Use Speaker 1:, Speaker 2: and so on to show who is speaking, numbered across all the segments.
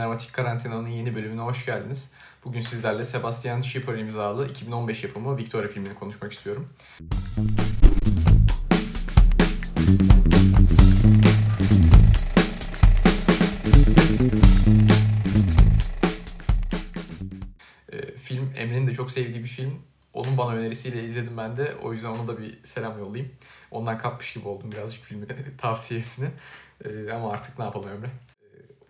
Speaker 1: Pneumatik Karantina'nın yeni bölümüne hoş geldiniz. Bugün sizlerle Sebastian Schipper imzalı 2015 yapımı Victoria filmini konuşmak istiyorum. Ee, film Emre'nin de çok sevdiği bir film. Onun bana önerisiyle izledim ben de. O yüzden ona da bir selam yollayayım. Ondan kapmış gibi oldum birazcık filmi tavsiyesini. Ee, ama artık ne yapalım Emre?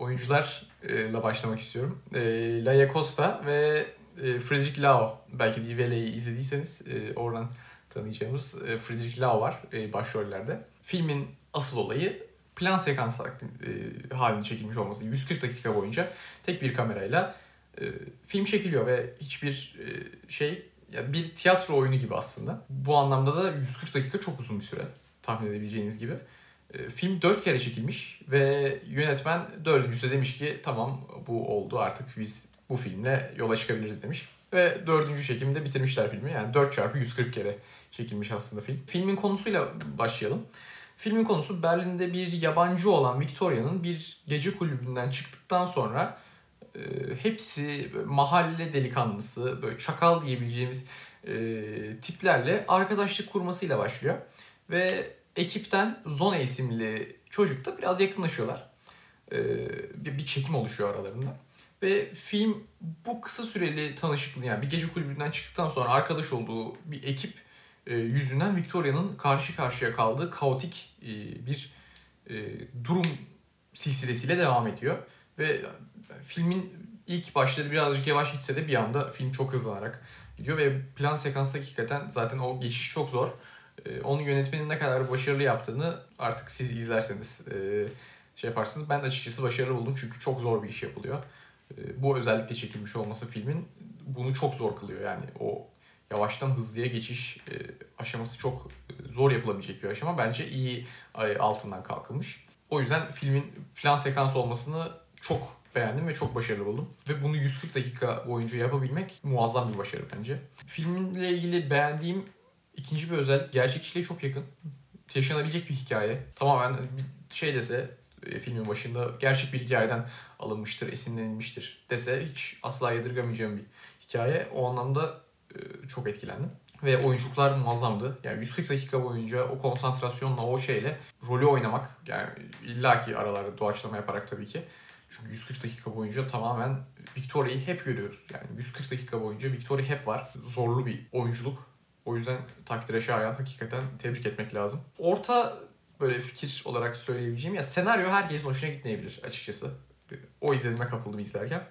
Speaker 1: Oyuncularla başlamak istiyorum. Ee, Laia Costa ve e, Frederick Lau. Belki DVL'yi izlediyseniz e, oradan tanıyacağımız e, Frederick Lau var e, başrollerde. Filmin asıl olayı plan sekans e, halinde çekilmiş olması. 140 dakika boyunca tek bir kamerayla e, film çekiliyor ve hiçbir e, şey ya bir tiyatro oyunu gibi aslında. Bu anlamda da 140 dakika çok uzun bir süre tahmin edebileceğiniz gibi. E, film 4 kere çekilmiş ve yönetmen dördüncüsü demiş ki tamam bu oldu artık biz bu filmle yola çıkabiliriz demiş. Ve dördüncü çekimde bitirmişler filmi. Yani 4 çarpı 140 kere çekilmiş aslında film. Filmin konusuyla başlayalım. Filmin konusu Berlin'de bir yabancı olan Victoria'nın bir gece kulübünden çıktıktan sonra e, hepsi mahalle delikanlısı, böyle çakal diyebileceğimiz e, tiplerle arkadaşlık kurmasıyla başlıyor. Ve ekipten Zone isimli çocuk da biraz yakınlaşıyorlar. E, bir, çekim oluşuyor aralarında. Ve film bu kısa süreli tanışıklığı yani bir gece kulübünden çıktıktan sonra arkadaş olduğu bir ekip e, yüzünden Victoria'nın karşı karşıya kaldığı kaotik e, bir e, durum silsilesiyle devam ediyor. Ve filmin ilk başları birazcık yavaş gitse de bir anda film çok hızlanarak gidiyor ve plan sekansta hakikaten zaten o geçiş çok zor. Ee, onun yönetmenin ne kadar başarılı yaptığını artık siz izlerseniz e, şey yaparsınız. Ben açıkçası başarılı buldum çünkü çok zor bir iş yapılıyor. E, bu özellikle çekilmiş olması filmin bunu çok zor kılıyor. Yani o yavaştan hızlıya geçiş e, aşaması çok zor yapılabilecek bir aşama. Bence iyi altından kalkılmış. O yüzden filmin plan sekans olmasını çok beğendim ve çok başarılı buldum. Ve bunu 140 dakika boyunca yapabilmek muazzam bir başarı bence. Filminle ilgili beğendiğim ikinci bir özellik gerçekçiliğe çok yakın. Yaşanabilecek bir hikaye. Tamamen bir şey dese e, filmin başında gerçek bir hikayeden alınmıştır, esinlenilmiştir dese hiç asla yadırgamayacağım bir hikaye. O anlamda e, çok etkilendim. Ve oyunculuklar muazzamdı. Yani 140 dakika boyunca o konsantrasyonla, o şeyle rolü oynamak. Yani illaki aralarda doğaçlama yaparak tabii ki. Çünkü 140 dakika boyunca tamamen Victoria'yı hep görüyoruz. Yani 140 dakika boyunca Victoria hep var. Zorlu bir oyunculuk. O yüzden takdire şayan hakikaten tebrik etmek lazım. Orta böyle fikir olarak söyleyebileceğim ya senaryo herkesin hoşuna gitmeyebilir açıkçası. O izlenime kapıldım izlerken.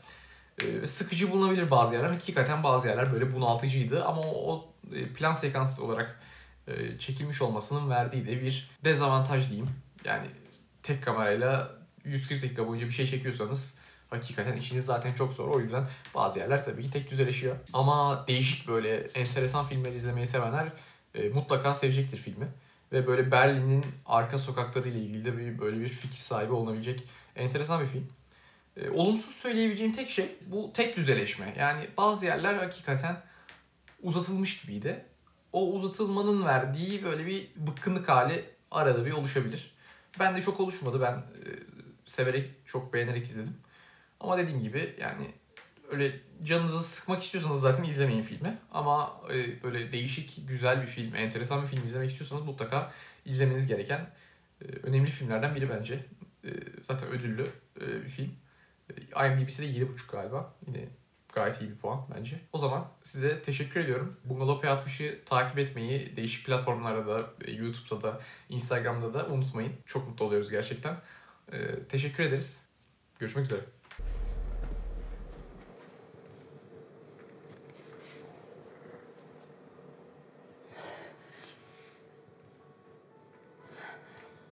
Speaker 1: Ee, sıkıcı bulunabilir bazı yerler. Hakikaten bazı yerler böyle bunaltıcıydı ama o, o e, plan sekans olarak e, çekilmiş olmasının verdiği de bir dezavantaj diyeyim. Yani tek kamerayla 140 dakika boyunca bir şey çekiyorsanız hakikaten işiniz zaten çok zor. O yüzden bazı yerler tabii ki tek düzeleşiyor. Ama değişik böyle enteresan filmler izlemeyi sevenler e, mutlaka sevecektir filmi. Ve böyle Berlin'in arka sokakları ile ilgili de bir, böyle bir fikir sahibi olunabilecek enteresan bir film. E, olumsuz söyleyebileceğim tek şey bu tek düzeleşme. Yani bazı yerler hakikaten uzatılmış gibiydi. O uzatılmanın verdiği böyle bir bıkkınlık hali arada bir oluşabilir. Ben de çok oluşmadı. Ben e, severek, çok beğenerek izledim. Ama dediğim gibi yani öyle canınızı sıkmak istiyorsanız zaten izlemeyin filmi. Ama e, böyle değişik, güzel bir film, enteresan bir film izlemek istiyorsanız mutlaka izlemeniz gereken e, önemli filmlerden biri bence. E, zaten ödüllü bir film. IMDb'si de 7.5 galiba. Yine gayet iyi bir puan bence. O zaman size teşekkür ediyorum. Bungalov P60'ı takip etmeyi değişik platformlarda da, YouTube'da da, Instagram'da da unutmayın. Çok mutlu oluyoruz gerçekten. Teşekkür ederiz. Görüşmek üzere.